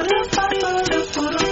Ba-da-ba-ba-da-ba-da-ba.